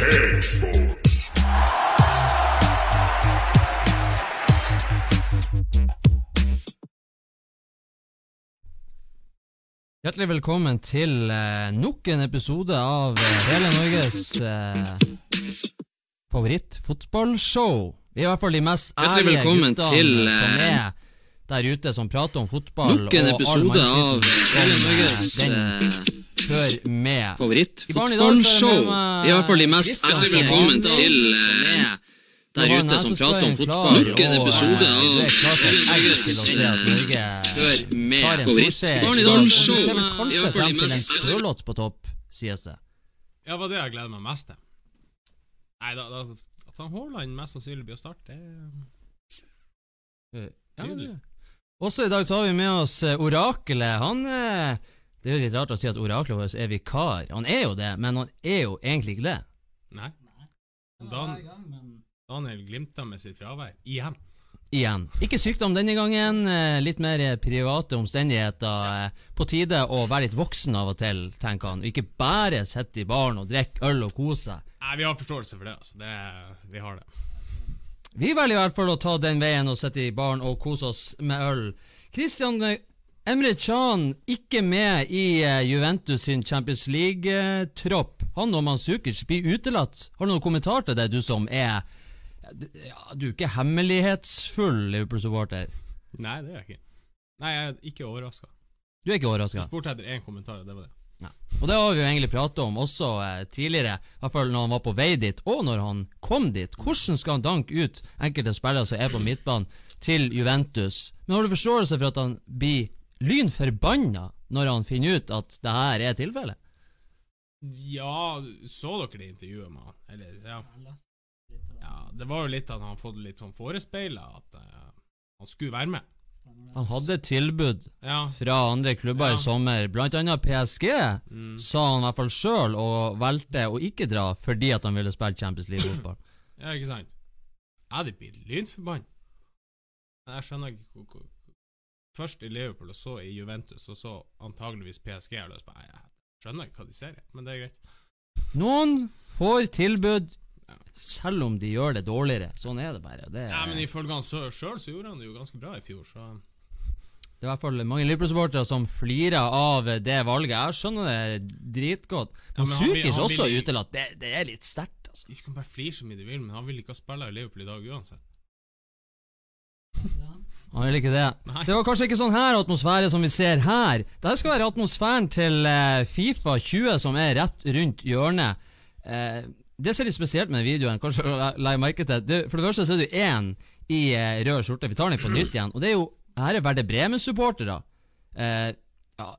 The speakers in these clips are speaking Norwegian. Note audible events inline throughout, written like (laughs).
Cakesports. Hjertelig velkommen til eh, nok en episode av eh, hele Norges eh, favorittfotballshow. Vi er i hvert fall de mest Hjertelig ærlige velkommen guttene til, som eh, er der ute, som prater om fotball. Nok en og all episode av hele som, Norges eh, eh, den med. Favoritt, fotballshow. er favorittfotballshow. er i hvert fall de mest Hjertelig velkommen til som eh, er der ute som prater om fotball. Nok en episode eh, av Kjør er med storseier. i er hvert fall de mest sørlåt på topp, sies det. Ja, det var det jeg gleder meg mest til. Nei, da, da, at han Haaland mest sannsynlig blir å starte, det det- Også i dag så har vi med oss eh, Orakelet. Han eh, Det er jo litt rart å si at oraklet vårt er vikar. Han er jo det, men han er jo egentlig ikke det. Nei. Dan, Daniel glimta med sitt fravær. Igjen. Igjen. Ikke sykdom denne gangen. eh, Litt mer private omstendigheter. eh, På tide å være litt voksen av og til, tenker han. Ikke bare sitte i baren og drikke øl og kose seg. Nei, vi har forståelse for det, altså. Det, vi har det. Vi velger i hvert fall å ta den veien og sitte i baren og kose oss med øl. Christian eh, Emre Can ikke med i eh, Juventus sin Champions League-tropp. Han og Manzukic blir utelatt. Har du noen kommentar til det, du som er ja, Du er ikke hemmelighetsfull Liverpool-supporter. Nei, det er jeg ikke. Nei, jeg er ikke overraska. Du er ikke overraska? spurte etter én kommentar, og det var det. Og det har vi jo egentlig pratet om også eh, tidligere, i hvert fall når han var på vei dit, og når han kom dit. Hvordan skal han danke ut enkelte spillere som er på midtbanen, til Juventus? Men har du forståelse for at han blir lynforbanna når han finner ut at det her er tilfellet? Ja, så dere det intervjuet med han? Eller, ja. ja. Det var jo litt at han fått litt sånn forespeila at uh, han skulle være med. Han hadde tilbud Ja. fra andre klubber Ja. i sommer, blant annet PSG, Mm. sa han i hvert fall sjøl, og valgte å ikke dra fordi at han ville spille Champions League-fotball. Ja, ikke sant? Jeg hadde blitt lynforbanna. Jeg skjønner ikke hvor, hvor Først i Liverpool, og så i Juventus, og så antageligvis PSG. Har lyst på Jeg skjønner ikke hva de ser i, men det er greit. Noen får tilbud selv om de gjør det dårligere. Sånn er det bare. Det er, Ja, men ifølge han sjøl så gjorde han det jo ganske bra i fjor, så det er i hvert fall mange Liverpool-supportere som flirer av det valget. Jeg skjønner det dritgodt. Ja, Men men han vil- også vil- utelatt. Det, det er litt sterkt, altså. De skal bare flire så mye de vil, men han vil ikke spille i Liverpool i dag uansett. Han vil ikke det. Nei. Det var kanskje ikke sånn her atmosfære som vi ser her. Dette skal være atmosfæren til eh, Fifa 20, som er rett rundt hjørnet. Eh, det som er litt spesielt med videoen, kanskje legge merke til det, For det første så er det én i eh, rød skjorte. Vi tar den på (clears throat) nytt igjen. Og det er jo Her er Verde Bremen-supportere. Eh, ja,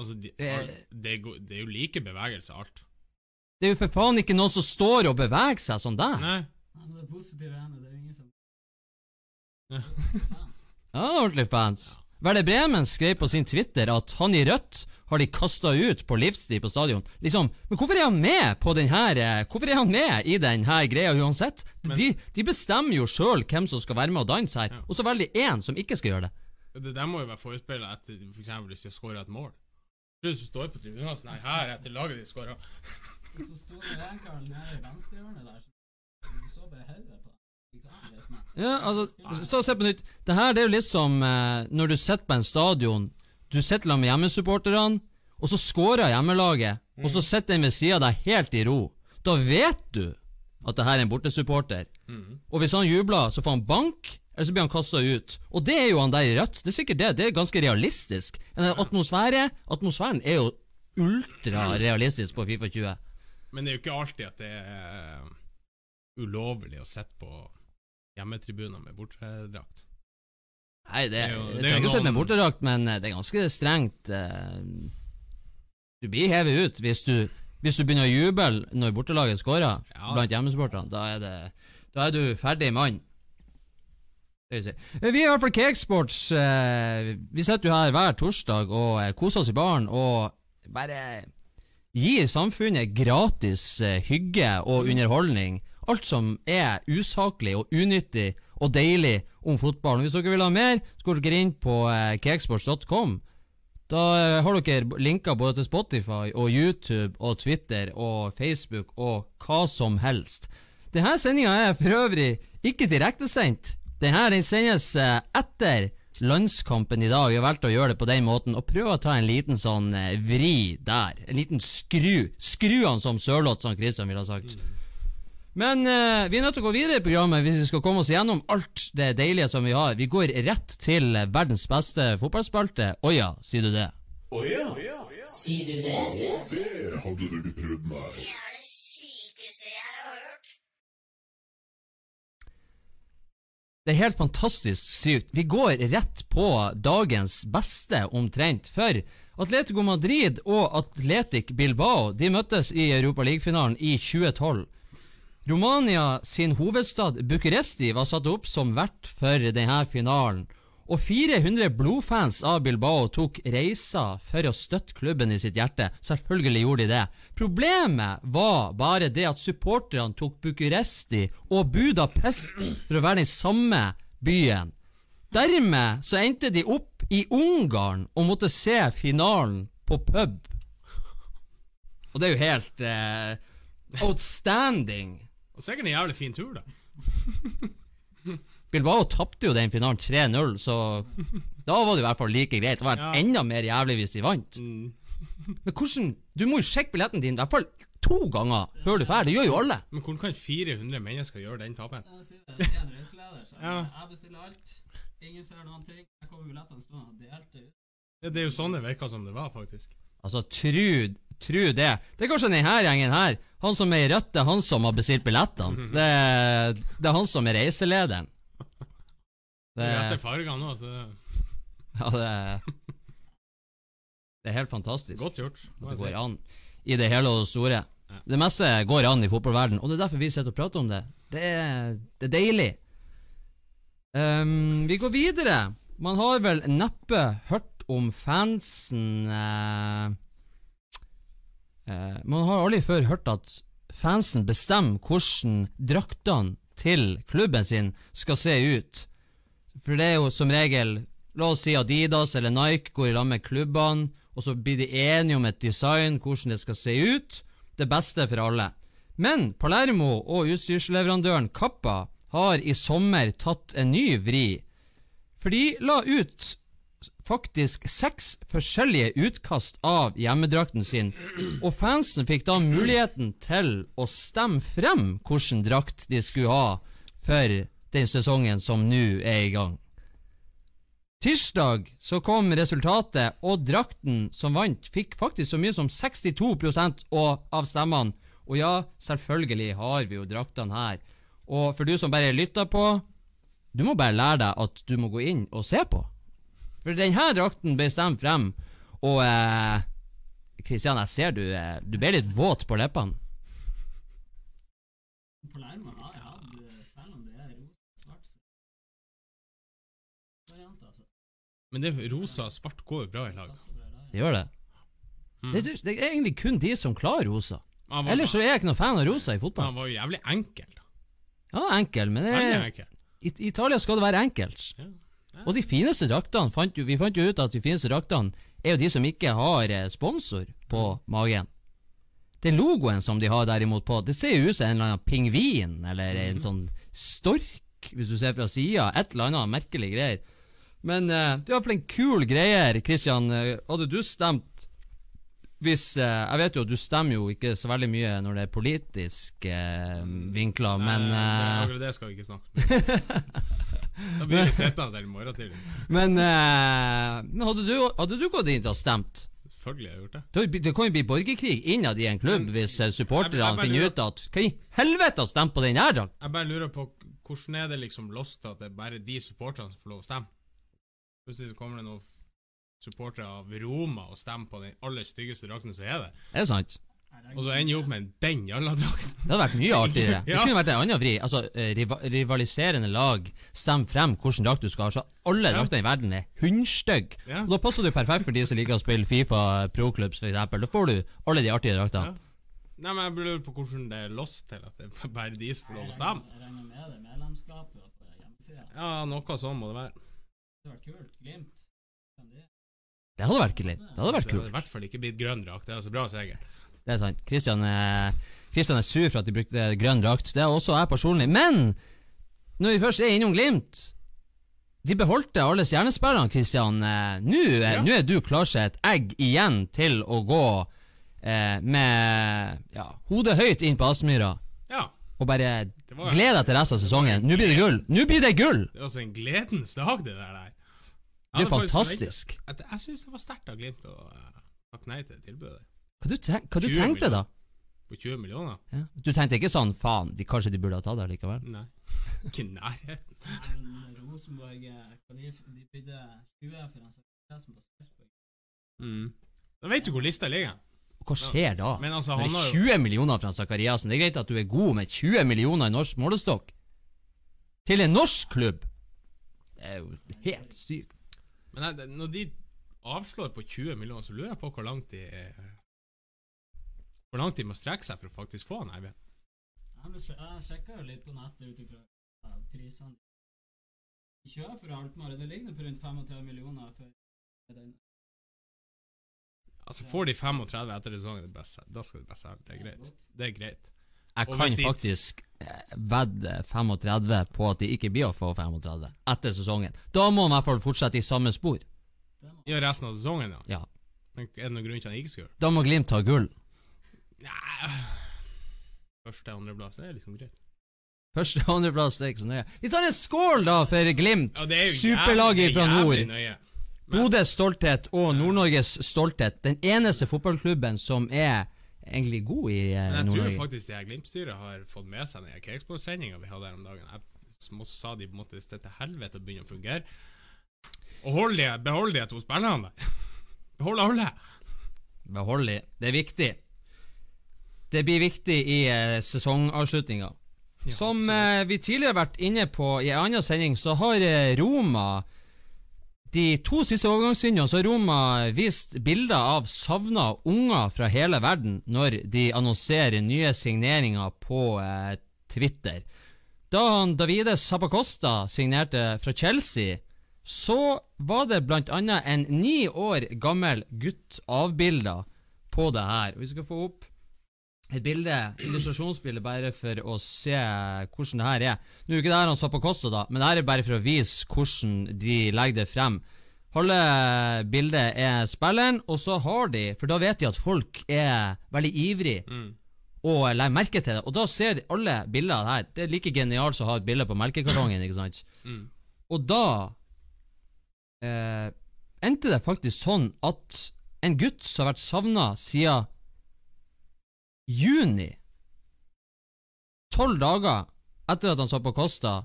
Altså, det, er det er jo like bevegelse alt. det er jo for faen ikke noen som står og beveger seg sånn der. Nei. Ja, men det positive ene, det er ingen som Ja. Ordentlig fans. Verde Bremen skrev på sin Twitter at han i rødt har de kasta ut på livstid på stadion. Liksom, Men hvorfor er han med på den her eh, Hvorfor er han med i den her greia uansett? Men- de, de bestemmer jo sjøl hvem som skal være med og danse her, Ja. og så velger de én som ikke skal gjøre det. Det der må jo være forespeila etter for eksempel hvis de skårer et mål. Tror du som står på tribunen og sånn Nei, her etter laget de skåra. Så sto det en kar nede i venstrehjørnet der, så du så bare hodet på Ja, altså, så se på nytt. Det her det er jo litt som eh, når du sitter på en stadion. Du sitter med hjemmesupporterne, og så scorer hjemmelaget, og så sitter den ved sida av deg helt i ro. Da vet du at det her er en bortesupporter. Og hvis han jubler, så får han bank, eller så blir han kasta ut. Og det er jo han der i rødt. Det er sikkert det. Det er ganske realistisk. En atmosfære Atmosfæren er jo ultrarealistisk på Fifa 20. Men det er jo ikke alltid at det er eh, ulovlig å sitte på hjemmetribuner med bortedrakt. Nei, det, Det er jo- det er trenger jo å sette med bortedrakt, men eh, det er ganske strengt. eh, Du blir hevet ut hvis du, hvis du begynner å juble når bortelaget scorer Ja. blant hjemmesupporterne. Da, er det- da er du ferdig mann. Eh, Vi er i hvert fall Cakesports. Vi sitter jo her hver torsdag og koser oss i baren og bare gir samfunnet gratis hygge og underholdning. Alt som er usaklig og unyttig og deilig om fotball. Og Hvis dere vil ha mer, så går dere inn på eh, cakesports.com. Da eh, har dere linker både til Spotify og YouTube og Twitter og Facebook og hva som helst. Denne sendinga er for øvrig ikke direktesendt. Denne den sendes eh, etter landskampen i dag. Vi har valgt å gjøre det på den måten og prøve å ta en liten sånn eh, vri der. En liten skru. Skru han som Sørloth, som Kristian ville ha sagt. Men eh, vi er nødt til å gå videre i programmet hvis vi skal komme oss gjennom alt det deilige som vi har. Vi går rett til verdens beste fotballspalte. Å ja, sier du det? Sier du det? Det hadde du ikke trodd, nei. Det er det sykeste jeg har hørt. Det er helt fantastisk sykt. Vi går rett på dagens beste, omtrent. For Atletico Madrid og Atletic Bilbao De møttes i Europa League-finalen i 2012. Romania sin hovedstad Bucuresti var satt opp som vert for denne finalen. Og 400 blodfans av Bilbao tok reisa for å støtte klubben i sitt hjerte. Selvfølgelig gjorde de det. Problemet var bare det at supporterne tok Bucuresti og Budapest for å være den samme byen. Dermed så endte de opp i Ungarn og måtte se finalen på pub. Og det er jo helt eh, outstanding. Og sikkert en jævlig fin tur, da. (laughs) Bilbao tapte jo den finalen 3-0, så da var det i hvert fall like greit. Det var Ja. enda mer jævlig hvis de vant. Mm. (laughs) Men hvordan Du må jo sjekke billetten din i hvert fall to ganger før du drar. Det gjør jo alle. Men hvordan kan 400 mennesker gjøre den tapen? Jeg er bestiller alt. Ingen ser noen ting. Jeg kommer billettene stående og delte ut. Det, det er jo sånn det virka som det var, faktisk. Altså, tru, tru det. Det er kanskje denne gjengen her. Han som er i rødt, det er han som har bestilt billettene. Det, er- det er han som er reiselederen. Det, Etter fargene nå, så det ja, det, er- det er helt er fantastisk. godt gjort. at det går an i det hele og det store. Det meste går an i fotballverden, og det er derfor vi sitter og prater om det. Det er, det er deilig. Um, vi går videre. Man har vel neppe hørt om fansen eh, Man har aldri før hørt at fansen bestemmer hvordan draktene til klubben sin skal se ut. For det er jo som regel La oss si Adidas eller Nike går i lag med klubbene, og så blir de enige om et design, hvordan det skal se ut. Det beste for alle. Men Palermo og utstyrsleverandøren Kappa har i sommer tatt en ny vri. For de la ut faktisk seks forskjellige utkast av hjemmedrakten sin, og fansen fikk da muligheten til å stemme frem hvilken drakt de skulle ha for den sesongen som nå er i gang. Tirsdag så kom resultatet, og drakten som vant, fikk faktisk så mye som 62 og- av stemmene. Og ja, selvfølgelig har vi jo draktene her. Og for du som bare lytter på, du må bare lære deg at du må gå inn og se på. For denne drakten ble stemt frem, og eh, Kristian, jeg ser du, eh, du ble litt våt på leppene. Palermo har jeg hatt, eh, selv om det er rosa-svart variant, altså. Men det rosa og svart går jo bra i lag. Det gjør det. Mm. Det, det er egentlig kun de som klarer rosa. Var, Ellers så er jeg ikke noen fan av rosa i fotball. han var jo jævlig enkel. da. Ja, enkel, men det er, enkel. I Italia skal det være enkelt. Ja. Og de fineste draktene fant jo, Vi fant jo ut at de fineste draktene er jo de som ikke har eh, sponsor på magen. Den logoen som de har derimot på, det ser jo ut som en eller annen pingvin eller en sånn stork, hvis du ser fra sida. Et eller annet merkelig greier. Men uh, det er iallfall en kul greie, Christian. Eh, Hadde du stemt hvis eh, Jeg vet jo at du stemmer jo ikke så veldig mye når det er politisk eh, vinkler, men Nei, men eh, akkurat det skal vi ikke snakke om. (laughs) Da blir vi sittende her i morgen tidlig. Men, eh, men hadde, du, hadde du gått inn og stemt? Selvfølgelig har jeg gjort det. Det det kan jo bli borgerkrig innad i en klubb hvis eh, supporterne finner lurer- ut at Hva i helvete har stemt på den her da? Jeg bare lurer på hvordan er det liksom lost at det er bare de supporterne som får lov å stemme? Plutselig kommer det noen supportere av Roma og stemme på den aller styggeste drakten som er der. Er det sant? Og så ender jo opp med den jalla drakten. Det hadde vært mye artigere. (laughs) Det Ja. kunne vært en annen vri. Altså, eh, riva rivaliserende lag stem frem hvilken drakt du skal ha. Så alle Ja. draktene i verden er hundstygge. Ja. Da passer du perfekt for de som liker å spille Fifa Pro Clubs, for eksempel. Da får du alle de artige draktene. Ja. Nei, men jeg lurer på hvordan det er lost til at det er (laughs) bare de som får lov å stemme. Jeg regner med det medlemskapet på hjemmesida. Ja, noe sånn må det være. Det hadde vært kult. Glimt. Det hadde vært kult. Det hadde vært Det hadde i hvert fall ikke blitt grønn drakt. Det er altså bra seger. Det er sant. Kristian er, Christian er sur for at de brukte grønn drakt. Det er også jeg personlig. Men når vi først er innom Glimt De beholdte alle stjernespillerne, Christian. Eh, Nå Ja. nå er du klar til et egg igjen til å gå eh, med ja, hodet høyt inn på Aspmyra Ja. og bare glede gled deg til resten av sesongen. Nå blir det gull! Nå blir det gull! Det er altså en gledens dag, det der. Det er jo fantastisk. At, jeg syns det var sterkt av Glimt å eh, takke nei til tilbudet Hva du, tenk, hva du tenkte du, da? på 20 millioner. Ja. Du tenkte ikke sånn faen, de, kanskje de burde ha tatt det likevel? Nei. (laughs) Ikke i nærheten. Rosenborg eh, de, de bydde 20 for en som på Sarpsborg. Mm. Da vet du hvor lista ligger. Hva skjer da? Men altså, han det har er jo 20 millioner fra Zakariassen. Det er greit at du er god med 20 millioner i norsk målestokk. Til en norsk klubb! Det er jo helt sykt. Men når de avslår på 20 millioner, så lurer jeg på hvor langt de Hvor langt de må strekke seg for å faktisk få han Eivind. Jeg, sjekka jo litt på nettet ut ifra prisene. De kjøper for Alkmaar, det ligger på rundt 35 millioner for den. Altså Får de 35 etter sesongen, da skal det best selge. Det er greit. Det er greit. Jeg kan de- faktisk eh, vedde 35 på at de ikke blir å få 35 etter sesongen. Da må han i hvert fall fortsette i samme spor. Ja, resten av sesongen, ja. Ja. Men er det noen grunn til at han ikke skal gjøre det? Da må Glimt ta gull. Nei Første- og andreplass er liksom greit. Første og andreplass er ikke så nøye. Vi tar en skål, da, for Glimt. Ja, er Superlaget fra nord. nøye. Bodøs stolthet og Nord-Norges stolthet. Den eneste fotballklubben som er egentlig god i eh, Men jeg tror faktisk det her Glimt-styret har fått med seg den Cakesports-sendinga vi hadde her om dagen. Jeg sa de måtte til helvete begynne å fungere. Og hold de, behold de to spillerne der. (laughs) Behold alle. Behold de. Det er viktig. Det blir viktig i eh, sesongavslutninga. Ja, Som eh, vi tidligere har vært inne på i en annen sending, så har eh, Roma de to siste overgangsvinduene så har Roma vist bilder av savna unger fra hele verden når de annonserer nye signeringer på eh, Twitter. Da han Davide Zappacosta signerte fra Chelsea, så var det blant annet en ni år gammel gutt avbilda på det her. Vi skal få opp et bilde, illustrasjonsbilde, bare for å se hvordan det her er. Nå er ikke det her han sa på Kosta, da, men det her er bare for å vise hvordan de legger det frem. Halve bildet er spilleren, og så har de For da vet de at folk er veldig ivrig Mm. og legger merke til det. Og da ser alle bilder her. Det er like genialt som å ha et bilde på melkekartongen, ikke sant? (clears throat) Mm. Og da eh, endte det faktisk sånn at en gutt som har vært savna siden juni, tolv dager etter at han så på Costa,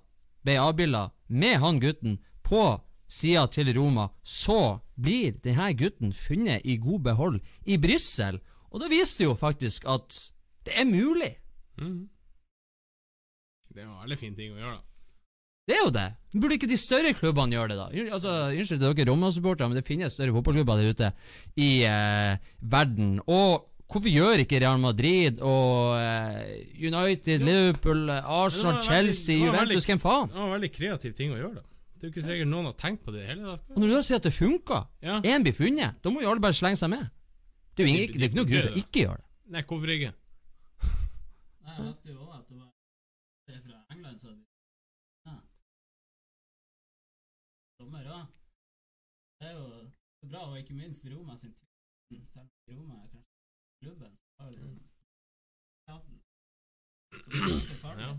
ble avbilda med han gutten på sida til Roma, så blir denne gutten funnet i god behold i Brussel. Og da viser det jo faktisk at det er mulig. Mm. Det er jo veldig fin ting å gjøre, da. Det er jo det. Burde ikke de større klubbene gjøre det, da? Altså, Unnskyld til dere Roma-supportere, men det finnes større fotballklubber der ute i eh, verden. Og hvorfor gjør ikke Real Madrid og eh, United, Liverpool, eh, Arsenal, veldig- Chelsea, Juventus, veldig- hvem faen? Det var en veldig kreativ ting å gjøre, da. Det er jo ikke sikkert noen har tenkt på det i hele tatt. Og når du da sier at det funker, Ja. blir funnet, da må jo alle bare slenge seg med. Det er jo ingen, det er ikke noen grunn til å ikke gjøre det. Nei, hvorfor ikke? Nei, Jeg leste jo også at det var det er fra England, så ja. Dommer òg. Det er jo bra, og ikke minst Roma sin. Roma er kanskje klubben som har den teateren. Så det er (clears throat) så farlig. Ja.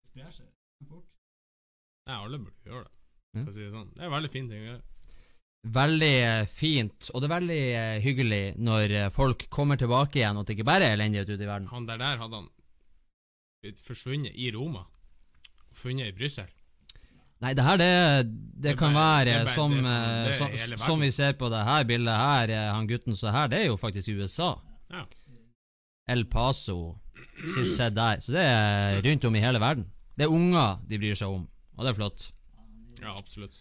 Det sprer seg fort. Nei, alle burde gjøre det. For å si det sånn. Det er en veldig fin ting å gjøre. Veldig eh, fint, og det er veldig eh, hyggelig når eh, folk kommer tilbake igjen, og at det ikke bare er elendighet ute i verden. Han der der hadde han blitt forsvunnet i Roma. Og funnet i Brussel. Nei, det her, det, det, Det kan bare- være det som, som- eh, som, som vi ser på det her bildet her, eh, han gutten så her, det er jo faktisk USA. Ja. El Paso, sist sett der. Så det er rundt om i hele verden. Det er unger de bryr seg om, og det er flott. Ja, absolutt.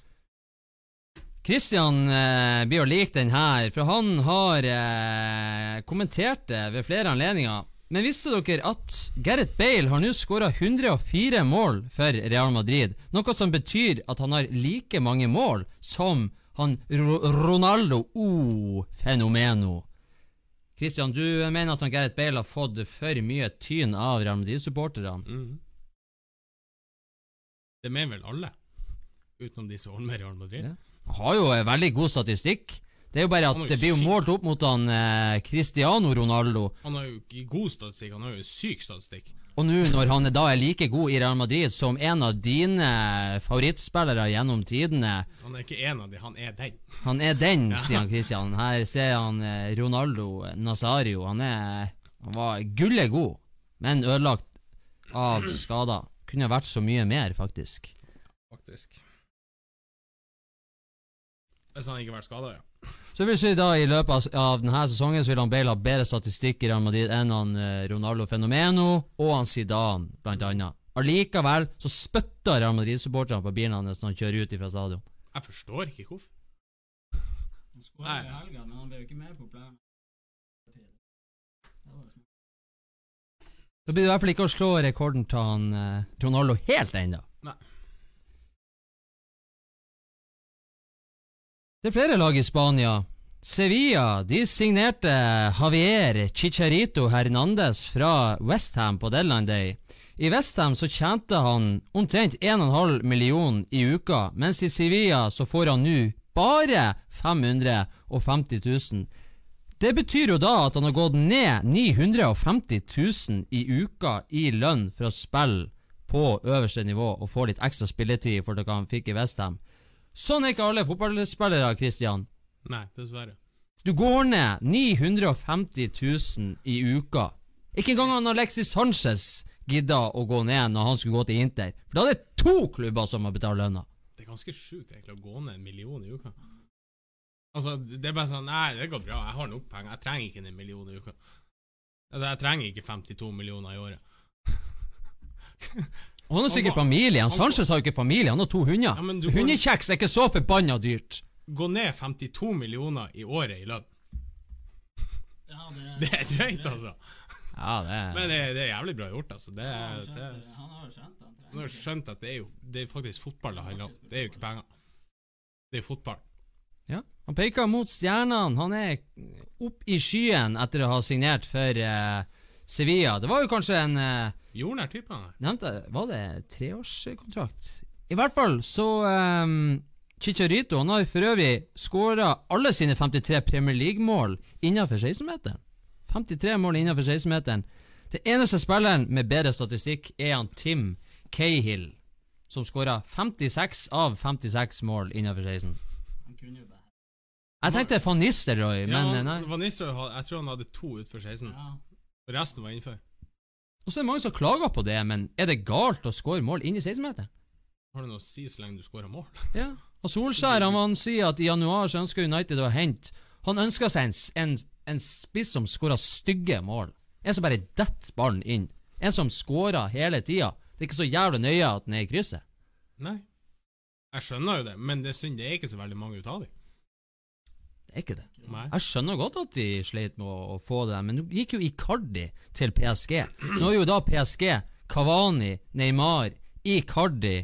Christian eh, blir å like den her, for han har eh, kommentert det ved flere anledninger. Men visste dere at Gareth Bale har nå skåra 104 mål for Real Madrid? Noe som betyr at han har like mange mål som Han Ronaldo O Fenomeno. Christian, du mener at han Gareth Bale har fått for mye tyn av Real Madrid-supporterne? Mm. Det mener vel alle, utenom de som holder med Real Madrid. Ja. Han har jo veldig god statistikk. Det er jo bare at jo det blir jo målt opp mot han eh, Cristiano Ronaldo. Han har jo ikke god statistikk, han har jo syk statistikk. Og nå når han da er like god i Real Madrid som en av dine favorittspillere gjennom tidene Han er ikke en av de, han er den. Han er den, sier han Christian. Her ser han eh, Ronaldo Nazario. Han er Han var gullet god, men ødelagt av skader. Kunne vært så mye mer, faktisk. Faktisk. Hvis han ikke vært skada, ja. Så vil si da i løpet av- denne sesongen så vil han Bale ha bedre statistikk i Real Madrid enn han eh, Ronaldo Fenomeno og han Zidane, blant annet. Allikevel så spytter Real Madrid-supporterne på bilen hans når han kjører ut fra stadion. Jeg forstår ikke hvorfor. Han skåra i helga, men han ble jo ikke jo smart. Da blir det i hvert fall ikke å slå rekorden til han eh, Ronaldo helt ennå. Det er flere lag i Spania. Sevilla de signerte Javier Chicharito Hernandez fra Westham på deadline day. I Westham så tjente han omtrent 1,5 million i uka, mens i Sevilla så får han nå bare 550 000. Det betyr jo da at han har gått ned 950 000 i uka i lønn for å spille på øverste nivå og få litt ekstra spilletid for det han fikk i Westham. Sånn er ikke alle fotballspillere, Christian. Nei, dessverre. Du går ned 950 000 i uka. Ikke engang han Alexis Sanchez gidda å gå ned når han skulle gå til Inter. For da er det to klubber som må betale lønna. Det er ganske sjukt egentlig å gå ned en million i uka. Altså, det er bare sånn Nei, det går bra, jeg har nok penger. Jeg trenger ikke en million i uka. Altså, jeg trenger ikke 52 millioner i året. Og han har sikkert Han- familie. Han han- Sanchez har jo ikke familie, han har to hunder. Ja, Hundekjeks er ikke så forbanna dyrt. Gå ned 52 millioner i året i lønn. Ja, det, (laughs) Det er drøyt, altså. Ja, det er Men det, det er jævlig bra gjort, altså. Det, Han har er- jo skjønt det, det. Han har jo skjønt det. Han har trenger skjønt at det er jo Det er faktisk fotball det handler om. Det er jo ikke penger. Det er jo fotball. Ja, han peker mot stjernene. Han er opp i skyen etter å ha signert for uh, Sevilla. Det var jo kanskje en eh, Jordnær type. Nevnte Var det treårskontrakt? I hvert fall så um, Chicharito han har for øvrig skåra alle sine 53 Premier League-mål innenfor 16-meteren. 53 mål innenfor 16-meteren. Det eneste spilleren med bedre statistikk er han Tim Cahill, som skåra 56 av 56 mål innenfor 16. Han kunne jo bare Jeg tenkte van Nistelrooy, men ja, eh, nei. Van Nistelrooy jeg tror han hadde to utfor 16. Ja. Resten var innenfor. Og så er det mange som klager på det, men er det galt å skåre mål inn i 16-meteren? Har det noe å si så lenge du skårer mål? (laughs) Ja. Og Solskjær han, han sier at i januar så ønsker United å hente Han ønsker seg en, en, en spiss som skårer stygge mål. En som bare detter ballen inn. En som skårer hele tida. Det er ikke så jævlig nøye at den er i krysset. Nei. Jeg skjønner jo det, men det er synd det er ikke så veldig mange ut av dem. Er ikke det. Nei. Jeg skjønner godt at de sleit med å, å få det, men nå gikk jo Icardi til PSG. Nå er jo da PSG Kavani, Neymar, Icardi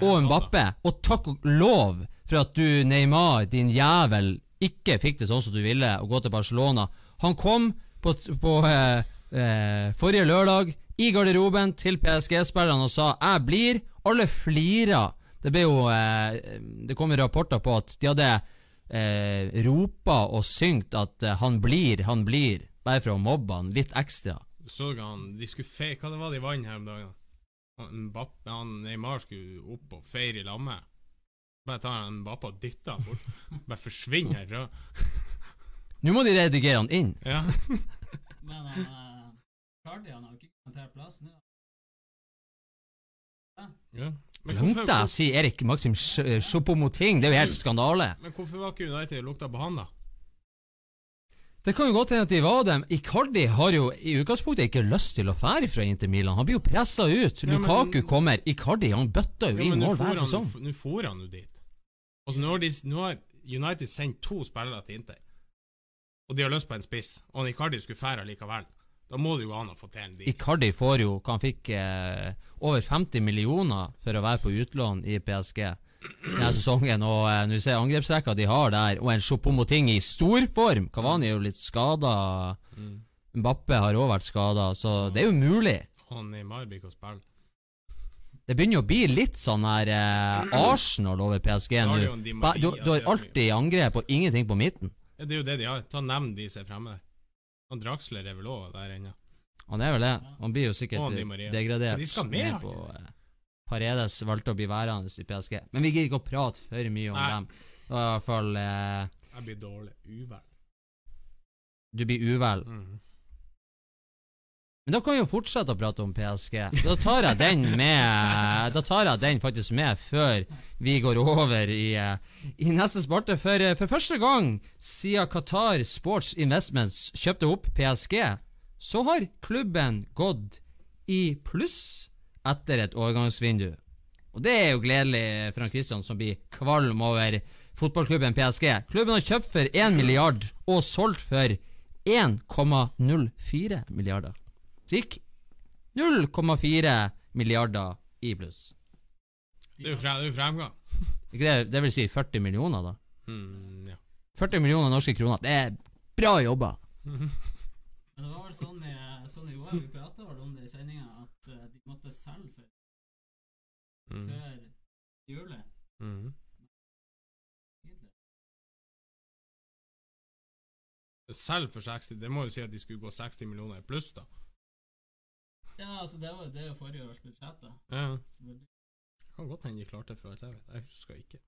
og? Mbappe. Og takk og lov for at du, Neymar, din jævel, ikke fikk det sånn som du ville, å gå til Barcelona. Han kom på, på eh, eh, forrige lørdag i garderoben til PSG-spillerne og sa 'jeg blir'. Alle flira. Det ble jo eh, Det kom rapporter på at de hadde eh, ropa og synger at eh, 'han blir, han blir', bare for å mobbe han litt ekstra. Så du han De skulle feire Hva det var de vant her om dagen? Han, han Neymar skulle opp og feire i lammet. Bare tar han Mbappe og dytter han bort. Bare forsvinner herfra. Nå må de redigere han inn. Ja. (laughs) Men han uh, Cardi han har ikke kommentert plass nå. ja. Men Glemte jeg å si Erik Maxim Sjopomoting? Choupo-Moting? Det er jo helt skandale. men hvorfor var ikke United lukta på han, da? Det kan jo godt hende at de var dem. Icardi har jo i utgangspunktet ikke lyst til å fære fra Inter Milan. Han blir jo pressa ut. Ja, men- Lukaku kommer. Icardi han bøtter jo Ja, inn mål hver sesong. Nå for han jo dit. Altså, nå har, de, nå har United sendt to spillere til Inter, og de har lyst på en spiss, og Icardi skulle fære likevel. Da må det jo an å få til en deal. Icardi får jo han fikk eh, over 50 millioner for å være på utlån i PSG. denne sesongen. Og eh, når du ser angrepsrekka de har der, og en Chopomoting i storform Kavani er jo litt skada. Mbappe har òg vært skada, så det er jo mulig. Og Neymar blir ikke å spille. Det begynner å bli litt sånn her eh, Arsenal over PSG nå. jo Du, du har alltid angrep og ingenting på midten. Det er jo det de har. Ta Nevn de som er fremme der. Han Draxler er vel òg der ennå. Han er vel det. Han blir jo sikkert degradert. De skal med, på eh, Paredes valgte å bli værende i PSG. Men vi gidder ikke å prate for mye om Nei. dem. Det var i hvert fall eh, Jeg blir dårlig. Uvel. Du blir uvel. Mm. Men da kan vi jo fortsette å prate om PSG. Da tar jeg den med Da tar jeg den faktisk med før vi går over i, i neste sparte. For, for første gang siden Qatar Sports Investments kjøpte opp PSG, så har klubben gått i pluss etter et overgangsvindu. Og det er jo gledelig for han Kristian som blir kvalm over fotballklubben PSG. Klubben har kjøpt for 1 milliard og solgt for 1,04 milliarder. Så gikk 0,4 milliarder i pluss. Det er jo frem, fremgang. (laughs) Ikke det, det vil si 40 millioner, da. Mm, ja. 40 millioner norske kroner. Det er bra jobba. (laughs) Men det var vel sånn i, sånn i år vi prata vel om det i sendinga, at eh, de måtte selge før, Mm. før julet. Mm. Selv for 60 Det må jo si at de skulle gå 60 millioner i pluss, da. Ja, altså det var det er jo forrige års budsjett, da. Ja. Så det, kan godt hende de klarte det før, alt jeg vet. Jeg husker ikke.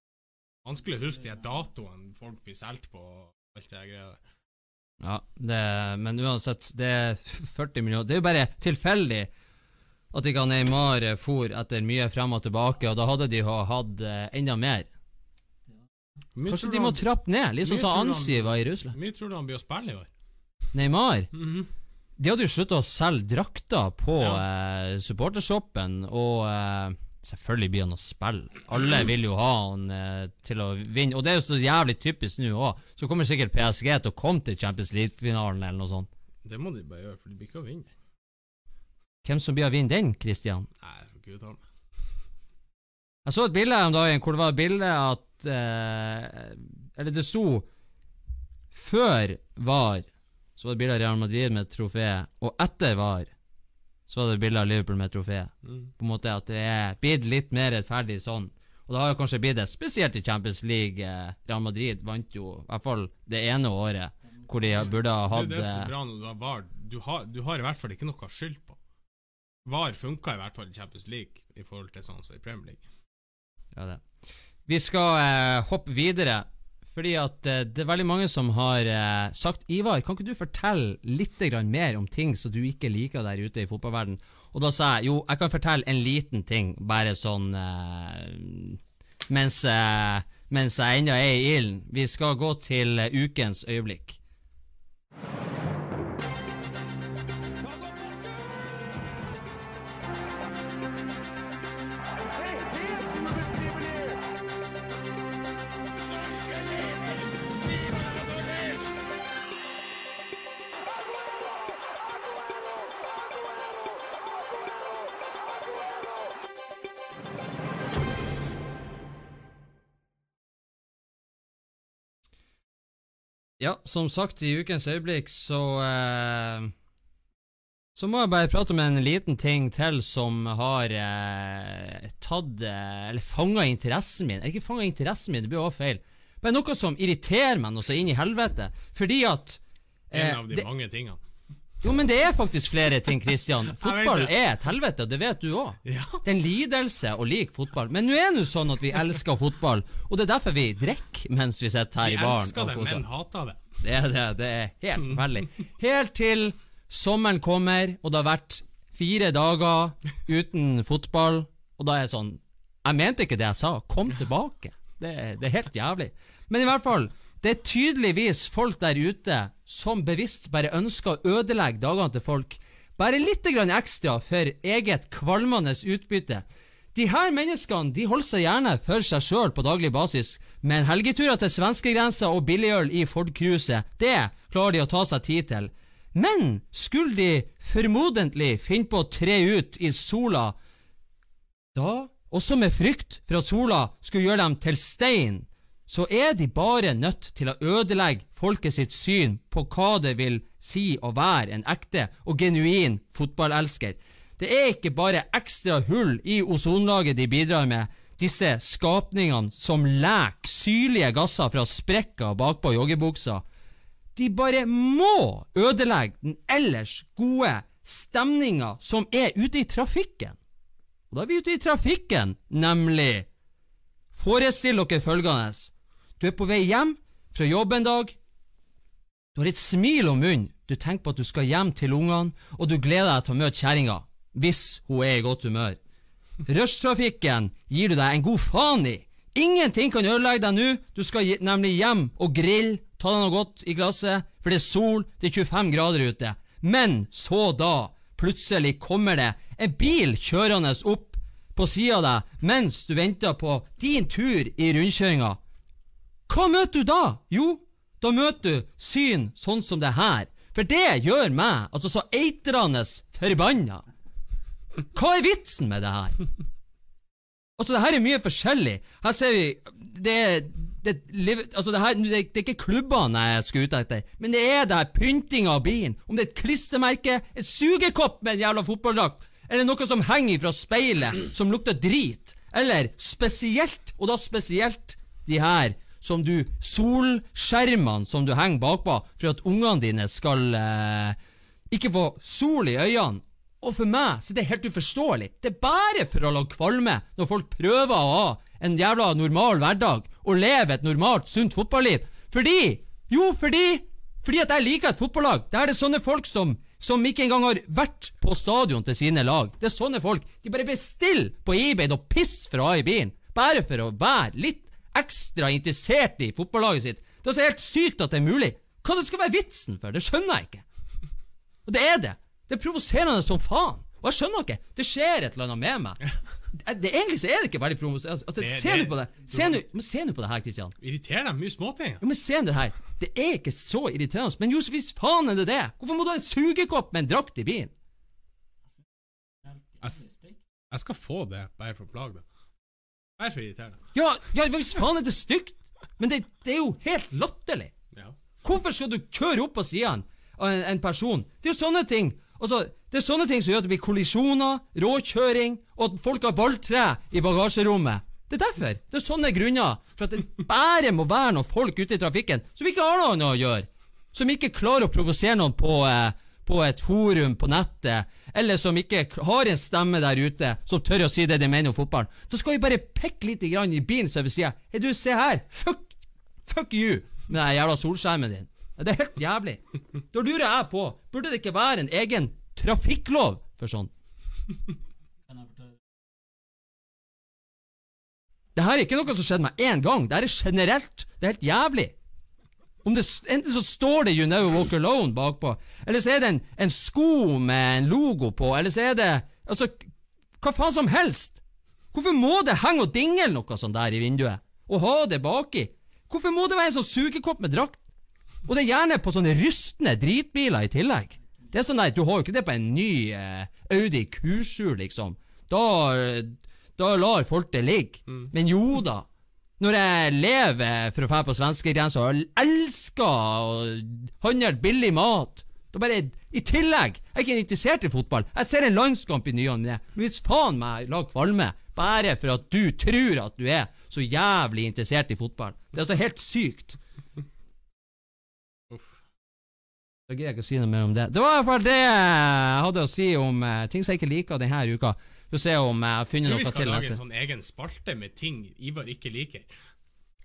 Vanskelig å huske de datoene folk blir solgt på og alt det greia der. Ja, det, men uansett, det er 40 millioner. Det er jo bare tilfeldig at ikke Neymar for etter mye frem og tilbake, og da hadde de hatt eh, enda mer. Mye Kanskje de må han- trappe ned, litt sånn som Ansi var i Russland. Mye tror du han blir å spille i år? Neymar Mhm. De hadde jo slutta å selge drakter på Ja. eh, supportershoppen, og eh, selvfølgelig blir han å spille. Alle (clears throat) vil jo ha han eh, til å vinne, og det er jo så jævlig typisk nå òg. Så kommer sikkert PSG til å komme til Champions League-finalen eller noe sånt. Det må de bare gjøre, for de blir ikke å vinne. Hvem som blir å vinne den, Christian? Nei, jeg får ikke uttale meg. Jeg så et bilde om dagen hvor det var et bilde at eh, Eller det sto Før VAR så var det bilde av Real Madrid med et trofé, og etter VAR så var det bilde av Liverpool med et trofé. Mm. På en måte at det er blitt litt mer rettferdig sånn. Og det har jo kanskje blitt det, spesielt i Champions League. Eh, Real Madrid vant jo i hvert fall det ene året hvor de burde ha hatt det er er bra når du har VAR. Du har, du har i hvert fall ikke noe skyld på. VAR funka i hvert fall i Champions League i forhold til sånn som i Premier League. Ja, det. Vi skal eh, hoppe videre, fordi at eh, det er veldig mange som har eh, sagt Ivar, kan ikke du fortelle litt mer om ting som du ikke liker der ute i fotballverden? Og da sa jeg jo, jeg kan fortelle en liten ting, bare sånn eh, mens, mens jeg ennå er i ilden. Vi skal gå til ukens øyeblikk. Ja, som sagt, i ukens øyeblikk så eh, Så må jeg bare prate om en liten ting til som har eh, tatt eh, Eller fanga interessen min. Eller ikke fanga interessen min, det blir også feil. Men noe som irriterer meg noe så inn i helvete. Fordi at En eh, av de det, mange tingene. Jo, men det er faktisk flere ting, Kristian. (laughs) Fotball er et helvete, og det vet du òg. Ja. Det er en lidelse å like fotball. Men nå er det sånn at vi elsker fotball, og det er derfor vi drikker mens vi sitter her Vi i baren. elsker det, men hater det. Det er det. Det er helt forferdelig. Helt til sommeren kommer, og det har vært fire dager uten fotball, og da er det sånn Jeg mente ikke det jeg sa. Kom tilbake. Det, det er helt jævlig. Men i hvert fall, det er tydeligvis folk der ute som bevisst bare ønsker å ødelegge dagene til folk. Bare litt ekstra for eget kvalmende utbytte. De her menneskene de holder seg gjerne for seg sjøl på daglig basis, men helgeturer til svenskegrensa og billigøl i Ford Cruise, det klarer de å ta seg tid til. Men skulle de formodentlig finne på å tre ut i sola da også med frykt for at sola skulle gjøre dem til stein, så er de bare nødt til å ødelegge folket sitt syn på hva det vil si å være en ekte og genuin fotballelsker. Det er ikke bare ekstra hull i ozonlaget de bidrar med, disse skapningene som leker syrlige gasser fra sprekker bakpå joggebuksa. De bare må ødelegge den ellers gode stemninga som er ute i trafikken. Og da er vi ute i trafikken, nemlig. Forestill dere følgende. Du er på vei hjem fra jobb en dag. Du har et smil om munnen. Du tenker på at du skal hjem til ungene, og du gleder deg til å møte kjerringa, hvis hun er i godt humør. Rushtrafikken gir du deg en god faen i. Ingenting kan ødelegge deg nå. Du skal nemlig hjem og grille, ta deg noe godt i glasset, for det er sol, det er 25 grader ute. Men så da, plutselig kommer det en bil kjørende opp på sida av deg mens du venter på din tur i rundkjøringa. Hva møter du da? Jo, da møter du syn sånn som det her. For det gjør meg altså så eitrende forbanna. Hva er vitsen med det her? Altså, det her er mye forskjellig. Her ser vi Det er det, altså det, her, det, det er ikke klubbene jeg skal ut etter, men det er det her pyntinga av bilen. Om det er et klistremerke, et sugekopp med en jævla fotballdrakt, eller noe som henger fra speilet, som lukter drit. Eller spesielt, og da spesielt de her som du Solskjermene som du henger bakpå for at ungene dine skal eh, ikke få sol i øynene. Og for meg så er det helt uforståelig. Det er bare for å lage kvalme når folk prøver å ha en jævla normal hverdag og leve et normalt, sunt fotballiv. Fordi Jo, fordi Fordi at jeg liker et fotballag. Der er det sånne folk som som ikke engang har vært på stadion til sine lag. Det er sånne folk. De bare bestiller på eBay og piss fra i bilen. Bare for å være litt ekstra interessert i fotballaget sitt. Det er så helt sykt at det er mulig. Hva det skal være vitsen for? Det skjønner jeg ikke. Og det er det. Det er provoserende som faen. Og jeg skjønner ikke. Det skjer et eller annet med meg. Det, egentlig så er det ikke veldig provoserende. Altså, Det- se nå på det. Se nu, men se nå på det her, Kristian. Irriterer deg mye småting. Ja, men se det her. Det er ikke så irriterende. Men jo, hvis faen er det det. Hvorfor må du ha en sugekopp med en drakt i bilen? Jeg, jeg skal få det, bare for å plage deg. Bare er så irriterende. Ja, ja hvis faen er det stygt. Men det, det er jo helt latterlig. Ja. Hvorfor skal du kjøre opp på sidene av en, en person? Det er jo sånne ting Altså, Det er sånne ting som gjør at det blir kollisjoner, råkjøring, og at folk har balltre i bagasjerommet. Det er derfor. Det er sånne grunner for at det bare må være noen folk ute i trafikken som ikke har noe annet å gjøre. Som ikke klarer å provosere noen på, eh, på et forum på nettet, eller som ikke har en stemme der ute som tør å si det de mener om fotballen. Så skal vi bare pekke litt grann i bilen så vi sier Hei, du, se her. Fuck, fuck you med den jævla solskjermen din. Det er helt jævlig. Da lurer jeg på, burde det ikke være en egen trafikklov for sånn? Jeg? Det her er ikke noe som skjedde meg én gang. Det her er generelt. Det er helt jævlig. Om det, enten så står det 'You Never Walk Alone' bakpå, eller så er det en, en sko med en logo på, eller så er det Altså, hva faen som helst. Hvorfor må det henge og dingle noe sånt der i vinduet? Og ha det baki? Hvorfor må det være en sånn sugekopp med drakt? Og det er gjerne på sånne rustne dritbiler i tillegg. Det er sånn at Du har jo ikke det på en ny eh, Audi Q7, liksom. Da, eh, da lar folk det ligge. Men jo da. Når jeg lever for å dra på svenskegrensa og elsker å handle billig mat da bare, I tillegg Jeg er ikke interessert i fotball. Jeg ser en landskamp i ny og ne. Hvis faen meg lag kvalme bare for at du tror at du er så jævlig interessert i fotball Det er altså helt sykt. Da gidder jeg ikke å si noe mer om det. Det var i hvert fall det jeg hadde å si om eh, ting som jeg ikke liker denne uka. Vi får se om jeg har funnet Tror vi skal lage en sånn egen spalte med ting Ivar ikke liker.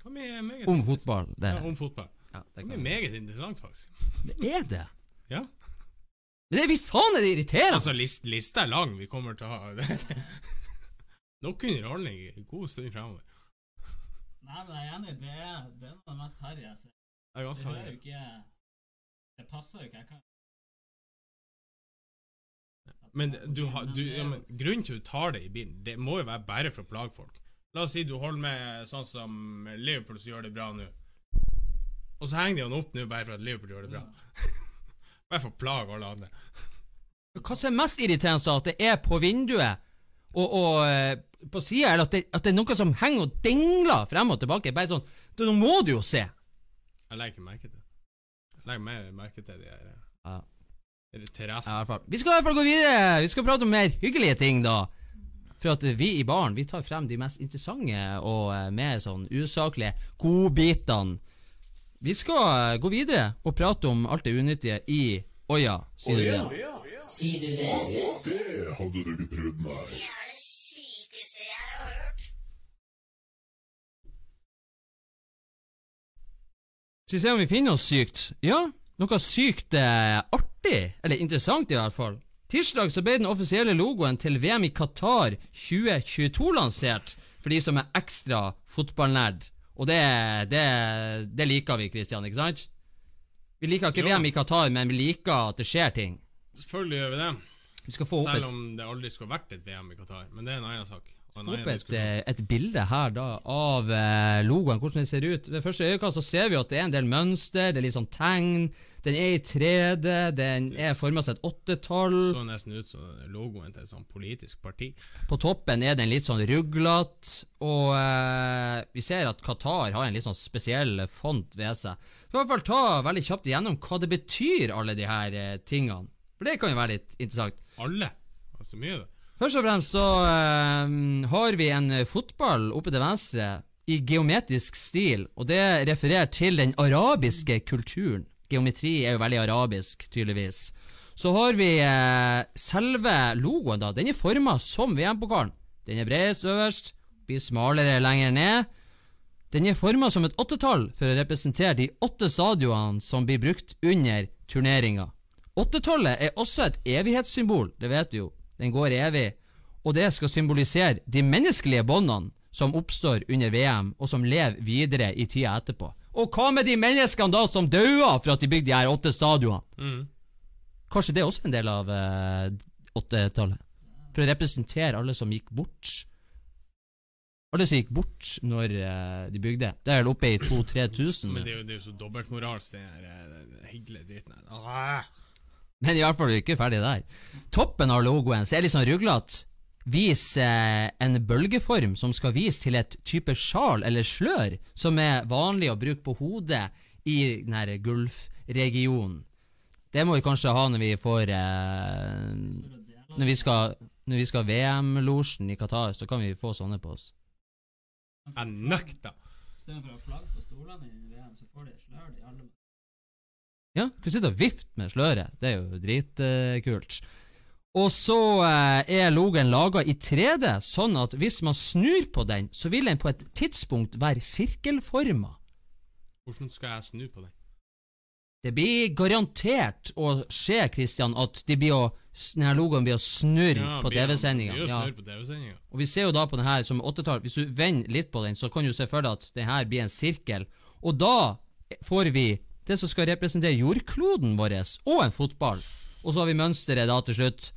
Om fotball. Det, Ja, om fotball. ja, det, Det kan. blir meget interessant, faktisk. det er det. Ja. Men det er visst faen er det irriterende! Altså, list, lista er lang. Vi kommer til å ha (laughs) nok underholdning en god stund fremover. Nei, men jeg er enig. Det er, det er noe av det mest harry jeg ser. Det er ganske harry. ikke Det passer jo ikke. Jeg kan Men, du du, ja, men grunnen til at du tar det i bilen, det må jo være bare for å plage folk. La oss si du holder med sånn som Liverpool som gjør det bra nå. Og så henger de han opp nå bare for at Liverpool gjør det bra. (laughs) bare for å plage alle andre. Hva som er mest irriterende, er at det er på vinduet, og, og eh, på sida, eller at det, at det er noe som henger og dingler frem og tilbake. Bare sånn Nå må du jo se. Jeg legger ikke merke til det. Jeg legger mer merke til de her eh, Ja. Ja. Vi skal i hvert fall gå videre. Vi skal prate om mer hyggelige ting, da. For at vi i baren vi tar frem de mest interessante og eh, mer sånn usaklige godbitene. Vi skal eh, gå videre og prate om alt det unyttige i Oja, sier du det? Sier du det? Det hadde du ikke prøvd, nei. Det er det sykeste jeg har hørt. Skal vi se om vi finner noe sykt? Ja, noe sykt eh, artig. Eller interessant, i hvert fall. Tirsdag så ble den offisielle logoen til VM i Qatar 2022 lansert, for de som er ekstra fotballnerd. Og det, det, det liker vi, Christian, ikke sant? Vi liker ikke Jo. VM i Qatar, men vi liker at det skjer ting. Selvfølgelig gjør vi det. Vi Selv om det aldri skulle vært et VM i Qatar. Men det er en annen sak. Opp et, eh, et bilde her da av eh, logoen, hvordan den ser ut. Ved første øyekast så ser vi at det er en del mønster, det er litt sånn tegn. Den er i 3D, den er forma som et åttetall. så nesten ut som logoen til et sånt politisk parti. På toppen er den litt sånn ruglete, og eh, vi ser at Qatar har en litt sånn spesiell font ved seg. Så i hvert fall ta veldig kjapt igjennom hva det betyr, alle de her eh, tingene. For det kan jo være litt interessant. Alle. Altså mye det. Først og fremst så eh, har vi en fotball oppe til venstre i geometrisk stil, og det refererer til den arabiske kulturen. Geometri er jo veldig arabisk, tydeligvis. Så har vi eh, selve logoen, da. Den er forma som VM-pokalen. Den er bredest øverst, blir smalere lenger ned. Den er forma som et åttetall for å representere de åtte stadionene som blir brukt under turneringa. Åttetallet er også et evighetssymbol, det vet du jo. Den går evig, og det skal symbolisere de menneskelige båndene som oppstår under VM, og som lever videre i tida etterpå. Og hva med de menneskene da som daua for at de bygde de her åtte stadionene? Mm. Kanskje det er også en del av eh, åttetallet? For å representere alle som gikk bort. Alle som gikk bort når eh, de bygde. Det er vel oppe i 2000-3000. Men det er jo, det er jo så dobbeltmoralsk, den her eh, hyggelige driten her. Ah. Men i hvert fall er vi ikke ferdig der. Toppen av logoen så er litt sånn ruglete. Vis eh, en bølgeform som skal vise til et type sjal eller slør som er vanlig å bruke på hodet i den her Gulf-regionen. Det må vi kanskje ha når vi får eh, Når vi skal Når vi skal VM-losjen i Qatar, så kan vi få sånne på oss. Jeg nekter. Istedenfor å ha flagg på stolene i VM, så får de slør i alle. Ja, kan sitte og vifte med sløret. Det er jo dritkult. Og så eh, er logoen laga i 3D, sånn at hvis man snur på den, så vil den på et tidspunkt være sirkelforma. Hvordan skal jeg snu på den? Det blir garantert å skje, Christian, at de blir å, denne logoen blir å snurre Ja, på TV-sendinga. Ja. TV-sendinga. Og vi ser jo da på den her som åttetall. Hvis du vender litt på den, så kan du se for deg at den her blir en sirkel. Og da får vi det som skal representere jordkloden vår, og en fotball. Og så har vi mønsteret da til slutt.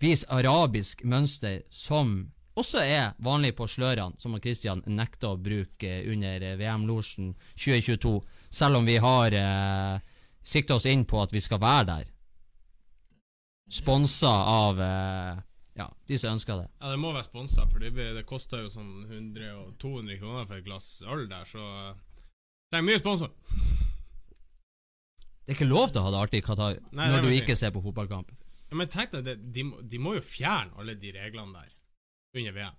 Vis arabisk mønster, som også er vanlig på slørene, som Christian nekta å bruke under eh, VM-losjen 2022, selv om vi har eh, sikta oss inn på at vi skal være der. Sponsa av eh, ja, de som ønsker det. Ja, det må være sponsa, for det, det koster jo sånn 100-200 kroner for et glass øl der, så eh, det er mye sponsor. Det er ikke lov til å ha det artig i Qatar Nei, når du ikke ser på fotballkamp. Ja, men tenk deg, det, de, de må jo fjerne alle de reglene der under VM.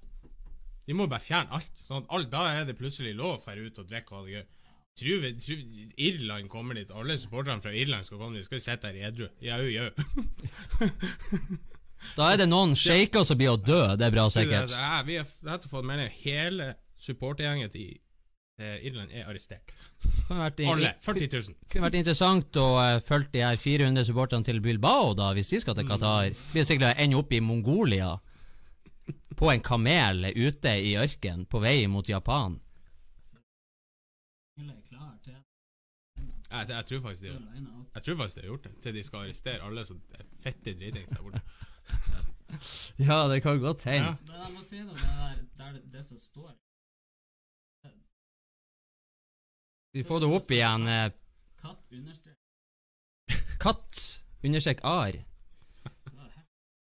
De må bare fjerne alt. Sånn at alt, Da er det plutselig lov å dra ut og drikke og ha det gøy. Tror vi, tror vi Irland kommer dit, alle supporterne fra Irland skal komme dit, skal vi sitte her edru? Jau, jau. (laughs) Da er det noen sjeiker som blir å dø, det er bra sikkert. Ja, vi har fått melding hele supportergjengen til Irland er arrestert. Kunne vært, Alle. 40 000. kunne vært interessant å uh, følge de her 400 supporterne til Bilbao, da, hvis de skal til Qatar. Blir sikkert å ende opp i Mongolia. På en kamel ute i ørken, på vei mot Japan. Alle er klar til Jeg, jeg tror faktisk de. Jeg tror faktisk de har gjort det, til de skal arrestere alle som er fette dritings der borte. (laughs) Ja, det kan godt Ja. hende. Men jeg må si noe, det der, der det, det som står Vi får det opp igjen. eh, Katt understrek Katt understrek ar.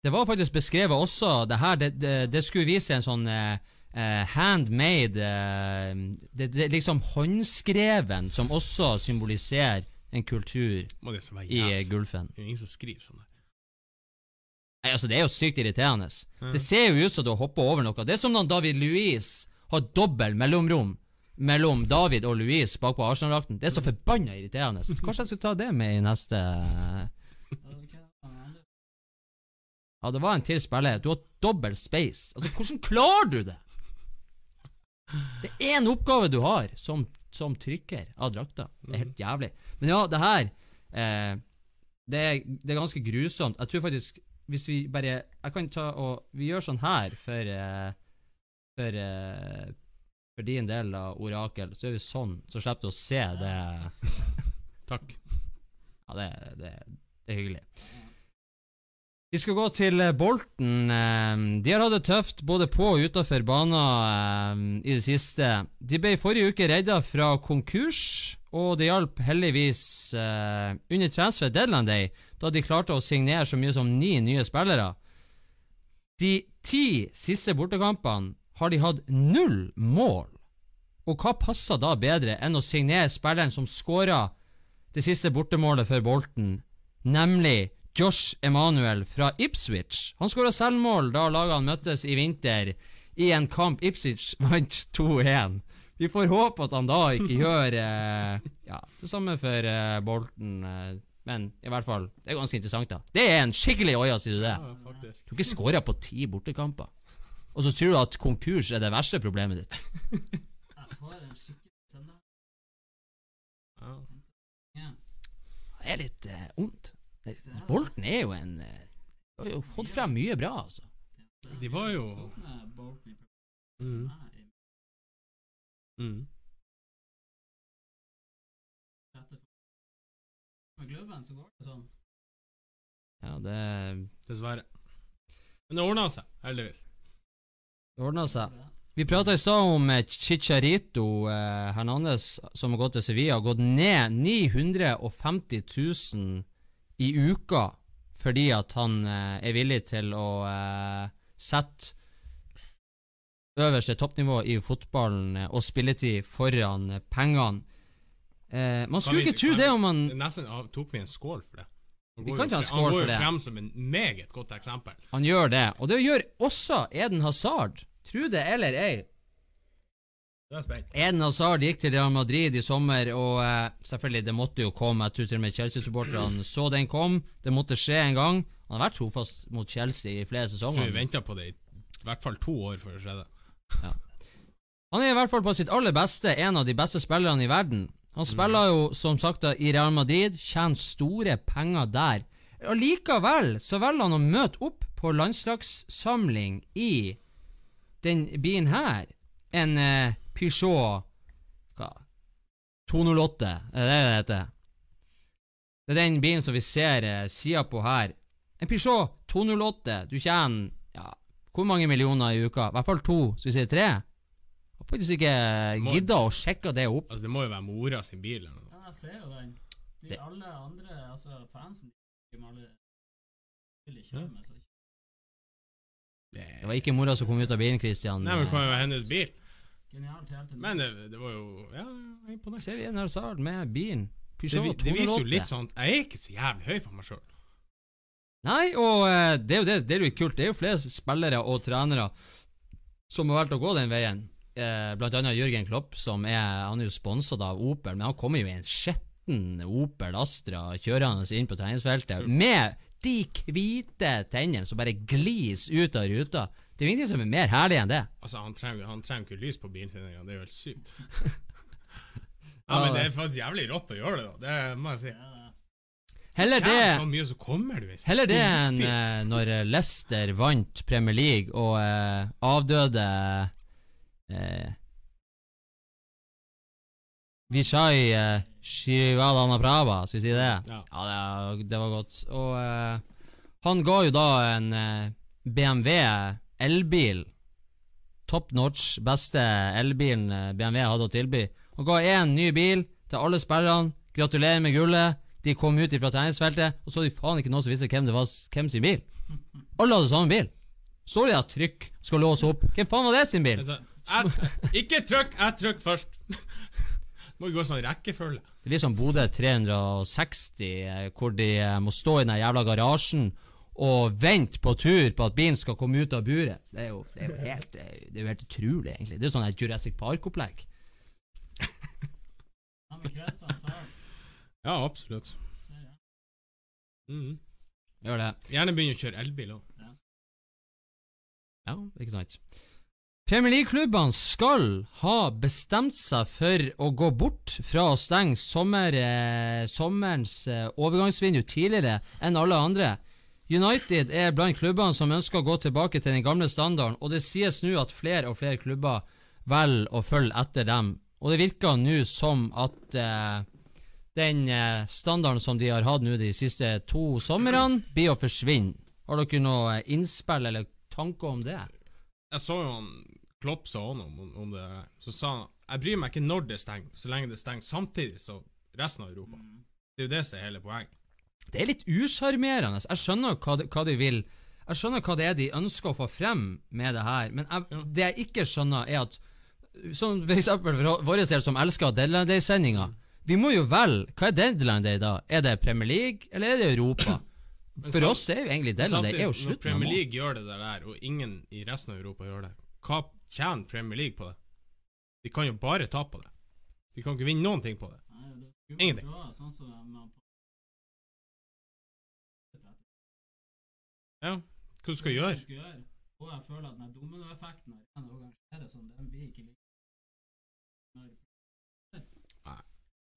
Det var faktisk beskrevet også Det her, det, det, det skulle vise en sånn eh, handmade uh, det, det er liksom håndskreven, som også symboliserer en kultur i. Gulfen. Det er ingen som skriver sånn. Nei, altså Det er jo sykt irriterende. Ja. Det ser jo ut som du har hoppa over noe. Det er som når David Louise har dobbel mellomrom mellom David og Louise bak på Arsenal-drakten. Det er så forbanna irriterende. Kanskje jeg skulle ta det med i neste Ja, det var en til spiller. Du har dobbel space. Altså, hvordan klarer du det? Det er én oppgave du har som, som trykker av drakta. Det er helt jævlig. Men ja, det her eh, det, er, det er ganske grusomt. Jeg tror faktisk Hvis vi bare Jeg kan ta og Vi gjør sånn her for eh, For eh, For din del av Orakel. Så gjør vi sånn, så slipper du å se det. (laughs) Takk. Ja, det, det, det er hyggelig. Vi skal gå til eh, Bolten. eh, De har hatt det tøft både på og utafor banen eh, i det siste. De ble i forrige uke redda fra konkurs, og det hjalp heldigvis eh, under transfer deadline day, da de klarte å signere så mye som ni nye spillere. De ti siste bortekampene har de hatt null mål. Og hva passer da bedre enn å signere spilleren som skåra det siste bortemålet for Bolten, nemlig Josh Emanuel fra Ipswich. Han skåra selvmål da lagene møttes i vinter i en kamp Ipswich (laughs) vant 2-1. Vi får håpe at han da ikke (laughs) gjør eh, ja, det samme for eh, Bolten, eh, men i hvert fall, det er ganske interessant, da. Det er en skikkelig oia, sier du det? Ja. Du har ikke skåra på ti bortekamper. Og så tror du at konkurs er det verste problemet ditt. Jeg får en skikkelig søndag. Ja. Ja. Det er litt eh, ondt. Bolten er jo en eh, Har jo fått frem mye bra, altså. De var jo mm. Mm. Ja, det Dessverre. Men det ordna seg, heldigvis. Ordna seg. Vi prata i stad om eh, Chicharito eh, Hernandez, som har gått til Sevilla. Har gått ned 950 000 i uka fordi at han eh, er villig til å eh, sette øverste toppnivå i fotballen eh, og spilletid foran eh, pengene. Man skulle vi- ikke tro det om man Nesten tok vi en skål for det. Han Vi kan jo ha en skål for det. Han går jo frem som en meget godt eksempel. Han gjør det, og det gjør også Eden Hazard. Tro det eller ei. Eden Hazard gikk til Real Madrid i sommer, og eh, selvfølgelig, det måtte jo komme. Jeg tror til og med Chelsea-supporterne så den kom. Det måtte skje en gang. Han har vært trofast mot Chelsea i flere sesonger. vi venta på det i hvert fall to år før det skjedde. Han er i hvert fall på sitt aller beste en av de beste spillerne i verden. Han spiller jo som sagt i Real Madrid, tjener store penger der. Allikevel så velger han å møte opp på landslagssamling i den bilen her. En uh, Peugeot hva? 208, er det det heter? Det er den bilen som vi ser uh, sida på her. En Peugeot 208. Du tjener ja, hvor mange millioner i uka? I hvert fall to, så vi sier tre. Har faktisk ikke gidda å sjekke det opp. Altså Det må jo være mora sin bil eller noe. Ja, jeg ser jo den. De Det- alle andre, altså fansen de alle vil ikke kjøre med, så Det var ikke mora som kom ut av bilen, Christian. Nei, men det kom jo hennes bil. genialt helt. Men det, det var jo Ja, er imponert. Ser vi en Hazard med bilen. Det, Peugeot vi- det viser jo litt sånn Jeg er ikke så jævlig høy på meg sjøl. Nei, og eh, det er jo det, det er jo kult. Det er jo flere spillere og trenere som har valgt å gå den veien. Eh, blant annet Jørgen Klopp, som er Han er jo sponsa av Opel, men han kommer jo i en skitten Opel Astra kjørende inn på treningsfeltet med de hvite tennene som bare glis ut av ruta. Det er jo ingenting som er mer herlig enn det. Altså, han trenger han trenger ikke lys på bilen sin engang. Det er jo helt sykt. (laughs) ja, men det er faktisk jævlig rått å gjøre det, da. Det må jeg si. Det- Heller det så mye, så kommer du i Heller det enn eh, når eh, Leicester vant Premier League og uh, avdøde uh, Vishai eh, Shivadana Prava, skal vi si det? Ja. det, det var godt. Og uh, han ga jo da en uh, BMW elbil, top notch, beste elbilen eh, BMW hadde å tilby. Han ga én ny bil til alle sperrene. Gratulerer med gullet. De kom ut fra treningsfeltet, og så hadde de faen ikke noen som visste hvem det var hvem sin bil. (laughs) Alle hadde samme bil. Står de der trykk, skal låse opp. Hvem faen var det sin bil? Altså, jeg, ikke trykk, jeg trykker først. Må jo gå sånn rekkefølge. Det blir som Bodø 360, eh, hvor de eh, må stå i den jævla garasjen og vente på tur på at bilen skal komme ut av buret. Det er jo, det er jo, helt, det er jo- helt utrolig, egentlig. Det er jo sånn et Jurassic Park-opplegg. Ja, (laughs) absolutt. Mm. Mhm. Gjør det. Gjerne begynne å kjøre elbil òg. Ja, ikke sant. Premier League-klubbene skal ha bestemt seg for å gå bort fra å stenge sommer, eh, sommerens eh, overgangsvindu tidligere enn alle andre. United er blant klubbene som ønsker å gå tilbake til den gamle standarden, og det sies nå at flere og flere klubber velger å følge etter dem. Og det virker nå som at eh, den eh, standarden som de har hatt nå de siste to somrene, blir å forsvinne. Har dere noe innspill eller tanker om det? Jeg så jo han Klopp sa han noe om, om det der. Så sa han Jeg bryr meg ikke når det stenger, så lenge det stenger samtidig som resten av Europa. Det er jo det som er hele poenget. Det er litt usjarmerende. Jeg skjønner hva de, hva de vil Jeg skjønner hva det er de ønsker å få frem med det her, men jeg, Ja. det jeg ikke skjønner, er at Som for eksempel våre del som elsker Deadline Day-sendinga. Vi må jo velge Hva er Deadline Day da? Er det Premier League, eller er det Europa? Men For samt, oss er jo egentlig Deadline Day er jo når slutten av Premier. League gjør det der, og ingen i resten av Europa gjør det, hva tjener Premier League på det? De kan jo bare tape på det. De kan ikke vinne noen ting på det. Nei, det Ingenting. Sånn som man Ja, hva du skal gjøre? Skal gjøre. Og jeg føler at den dominoeffekten organisere sånn, den blir ikke like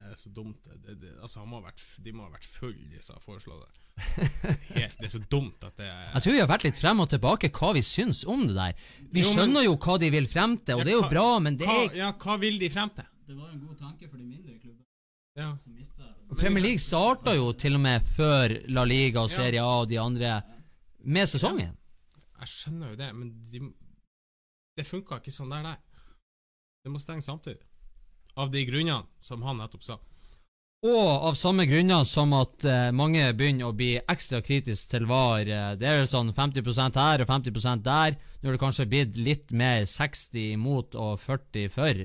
Det er så dumt. Det, det, altså, han må ha vært, de må ha vært full, de som har foreslått det. (laughs) Helt, det er så dumt at det er Jeg tror vi har vært litt frem og tilbake hva vi syns om det der. Vi Jo, men- skjønner jo hva de vil frem til, og det er jo hva- bra, men det hva, er Ja, hva vil de frem til? Det var jo en god tanke for de mindre klubbene Ja. Premier League starta jo til og med før La Liga og Serie A og de andre med sesongen. Jeg skjønner jo det, men de, det funka ikke sånn der, nei. Det må stenge samtidig. Av de grunnene som han nettopp sa. Og av samme grunner som at eh, mange begynner å bli ekstra kritisk til VAR. eh, det er vel sånn 50% her og 50% der. Nå har det kanskje blitt litt mer 60 imot og 40 for.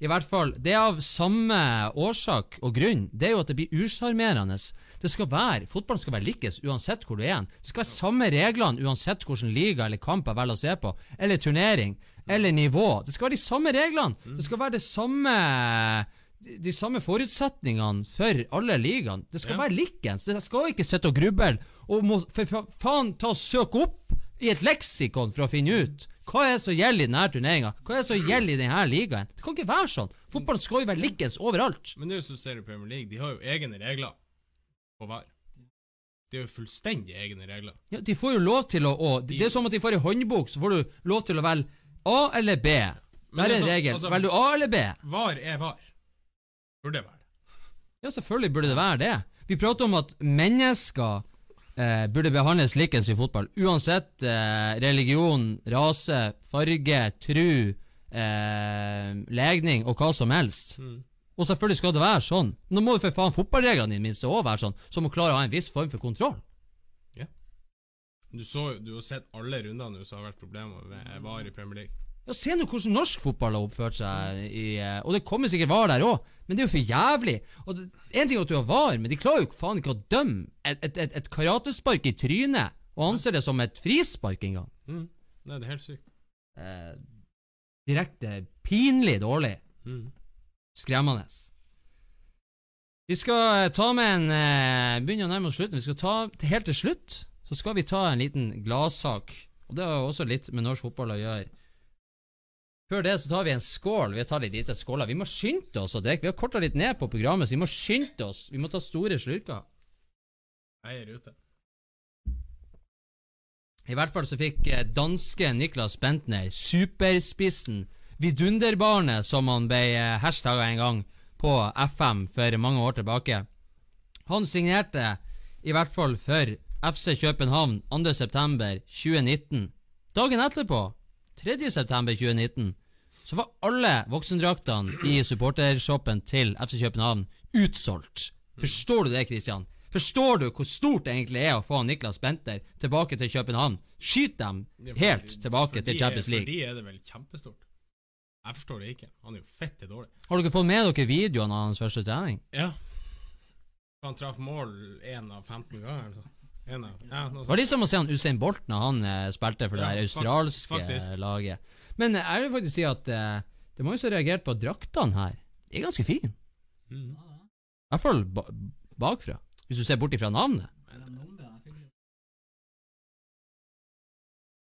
I hvert fall, Det er av samme årsak og grunn. Det er jo at det blir usjarmerende. Det skal være, Fotballen skal være likes uansett hvor du er. Det skal være samme reglene uansett hvilken liga eller kamp jeg velger å se på. Eller turnering. Eller nivå. Det skal være de samme reglene. Det skal være det samme de, de samme forutsetningene for alle ligaene. Det skal Ja. være likens. Det skal ikke sitte og gruble og må for faen ta og søke opp i et leksikon for å finne ut hva er det som gjelder i denne turneringa. Hva er det som gjelder i denne ligaen? Det kan ikke være sånn. Fotballen skal jo være likens overalt. Men det er jo som ser i Premier League, de har jo egne regler på hver. De har jo fullstendig egne regler. Ja, de får jo lov til å, å Det er som at de får i håndbok, så får du lov til å velge A eller B. Der det er er regel, regelen. altså- Velger du A eller B? VAR er VAR. Burde det være det. Ja, selvfølgelig burde det være det. Vi prater om at mennesker eh, burde behandles likens i fotball. Uansett eh, religion, rase, farge, tru, eh, legning og hva som helst. Mm. Og selvfølgelig skal det være sånn. Nå må jo for faen fotballreglene i det minste òg være sånn, så må klare å ha en viss form for kontroll. Du, så, du har sett alle rundene som har vært problemer med VAR i Premier League. Ja, Se nå hvordan norsk fotball har oppført seg, i, eh, og det kommer sikkert VAR der òg, men det er jo for jævlig. Og det, En ting er at du har VAR, men de klarer jo faen ikke å dømme et, et, et, et karatespark i trynet, og anser det som et frispark engang. Mm. Nei, det er helt sykt. Eh, direkte pinlig dårlig. Mm. Skremmende. Vi skal eh, ta med en eh, Begynner å nærme oss slutten. Vi skal ta Helt til slutt så skal vi ta en liten gladsak. Og det har jo også litt med norsk fotball å gjøre. Før det så tar vi en skål. Vi tar litt lite skåler. Vi må skynde oss å drikke. Vi har korta litt ned på programmet, så vi må skynde oss. Vi må ta store slurker. Jeg er ute. I hvert fall så fikk eh, danske Niklas Bentner, superspissen, vidunderbarnet, som han ble eh, hashtagga en gang på FM for mange år tilbake. Han signerte i hvert fall for FC København 2.9.2019. Dagen etterpå, 3.9.2019, så var alle voksendraktene i supportershoppen til FC København utsolgt. Forstår du det, Christian? Forstår du hvor stort det egentlig er å få Niklas Benter tilbake til København? Skyt dem Ja, helt tilbake de til Champions League. For de er det vel kjempestort. Jeg forstår det ikke. Han er jo fette dårlig. Har dere fått med dere videoene av hans første trening? Ja. Han traff mål én av 15 ganger. eller sånn. En av, ja, noe Det var litt som å se han Usain Bolt når han eh, spilte for det Ja, der australske faktisk. laget. Men eh, jeg vil faktisk si at eh, det er mange som har reagert på at draktene her De er ganske fine. Mm. I hvert fall ba bakfra. Hvis du ser bort ifra navnet.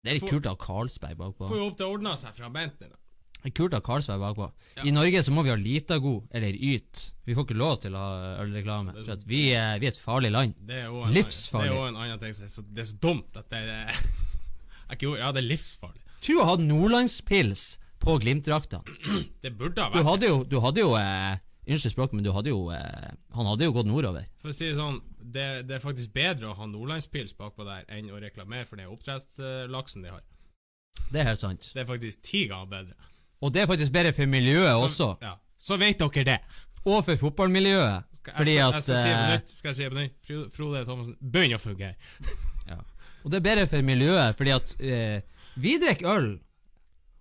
Det er litt kult å ha Carlsberg bakpå. Får jo opp til å ordne seg fra Bentner. da. Det er kult at Karlsberg er bakpå. Ja. I Norge så må vi ha Litago eller Yt. Vi får ikke lov til å ha ølreklame. For at vi, er, vi er et farlig land. Det er en, Livsfarlig. Det er jo en annen ting som er så, det er så dumt at det er (laughs) ikke Ja, det er livsfarlig. Tror du hadde nordlandspils på Glimt-drakta. (clears throat) Det burde ha Du vært hadde jo, du hadde jo eh, Unnskyld språket, men du hadde jo eh, Han hadde jo gått nordover. For å si det sånn, det, det er faktisk bedre å ha nordlandspils bakpå der enn å reklamere for den oppdrettslaksen de har. Det er helt sant. Det er faktisk ti ganger bedre. Og det er faktisk bedre for miljøet Så- også. Ja. Så vet dere det. Og for fotballmiljøet. Fordi jeg, at jeg eh. Skal jeg si det på nytt? Fro- Frode Thomassen, begynn å fungere. (laughs) Og det er bedre for miljøet, fordi at eh, vi drikker øl.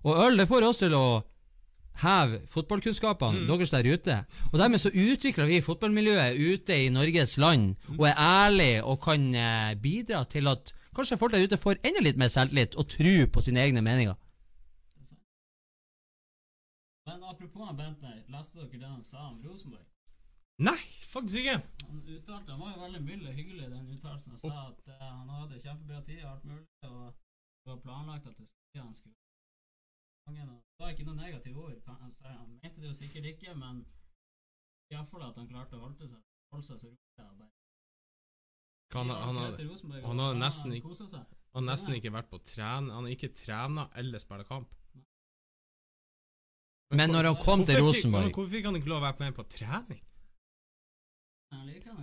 Og øl det får oss til å heve fotballkunnskapene deres der ute. Og dermed så utvikler vi fotballmiljøet ute i Norges land, og er ærlige og kan eh, bidra til at kanskje folk der ute får enda litt mer selvtillit og tro på sine egne meninger. Men apropos Bentner, leste dere det han sa om Rosenborg? Nei, faktisk ikke. Han uttalte, han var jo veldig mild og hyggelig den uttalelsen. Han sa at eh, han hadde kjempebra tid og alt mulig, og det var planlagt at det skulle, han skulle Det var ikke noe negative ord. kan- Han, si. han mente det jo sikkert ikke, men iallfall at han klarte å holde seg, holde seg så rolig. og bare- Han, han, hadde, han hadde nesten ikke- han nesten ikke vært på tren... Han har ikke trena eller spilla kamp. Men når han kom til fikk- Rosenborg Hvorfor fikk han ikke lov å være med på trening?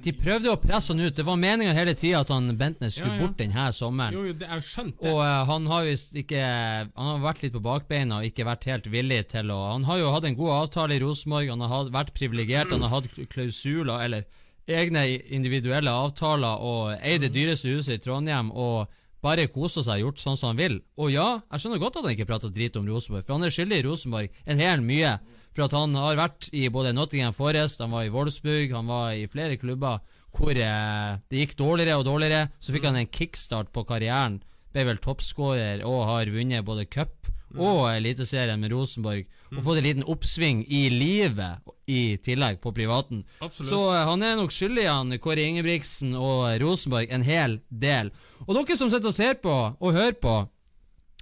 De prøvde å presse han ut. Det var meninga hele tida at han Bentner skulle Ja, ja. bort denne sommeren. Jo, jo, det er jo skjønt det. Og uh, han har visst ikke Han har vært litt på bakbeina og ikke vært helt villig til å Han har jo hatt en god avtale i Rosenborg, han har hatt- vært privilegert, han har hatt klausuler eller egne individuelle avtaler og eid det dyreste huset i Trondheim og bare kose seg og gjort sånn som han vil. Og ja, jeg skjønner godt at han ikke prater drit om Rosenborg, for han er skyldig i Rosenborg en hel mye. For at han har vært i både Nottingham Forest, han var i Wolfsburg, han var i flere klubber hvor eh, det gikk dårligere og dårligere. Så fikk han en kickstart på karrieren. Ble vel toppskårer og har vunnet både cup og Eliteserien med Rosenborg. Og fått en liten oppsving i livet i tillegg, på privaten. Absolutt. Så eh, han er nok skyldig, han Kåre Ingebrigtsen og Rosenborg, en hel del. Og dere som sitter og ser på og hører på,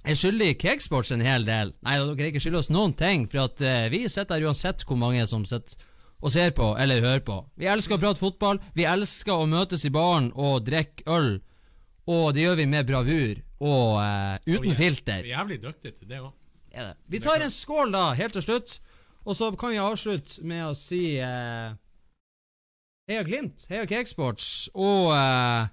er skyldig Cakesports en hel del. Nei, dere er ikke skyldig oss noen ting, for at uh, vi sitter her uansett hvor mange som sitter og ser på eller hører på. Vi elsker å prate fotball, vi elsker å møtes i baren og drikke øl, og det gjør vi med bravur og uh, uten Og vi er- filter. Vi er jævlig dyktige til det òg. Vi tar en skål da, helt til slutt. Og så kan vi avslutte med å si uh, Heia Glimt, heia Cakesports, og uh,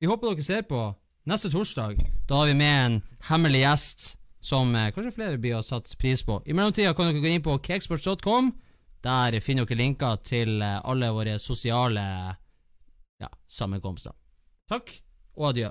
vi håper dere ser på neste torsdag. Da har vi med en hemmelig gjest som uh, kanskje flere blir å satt pris på. I mellomtida kan dere gå inn på cakesports.com. Der finner dere linker til alle våre sosiale ja, sammenkomster. Takk, og adjø.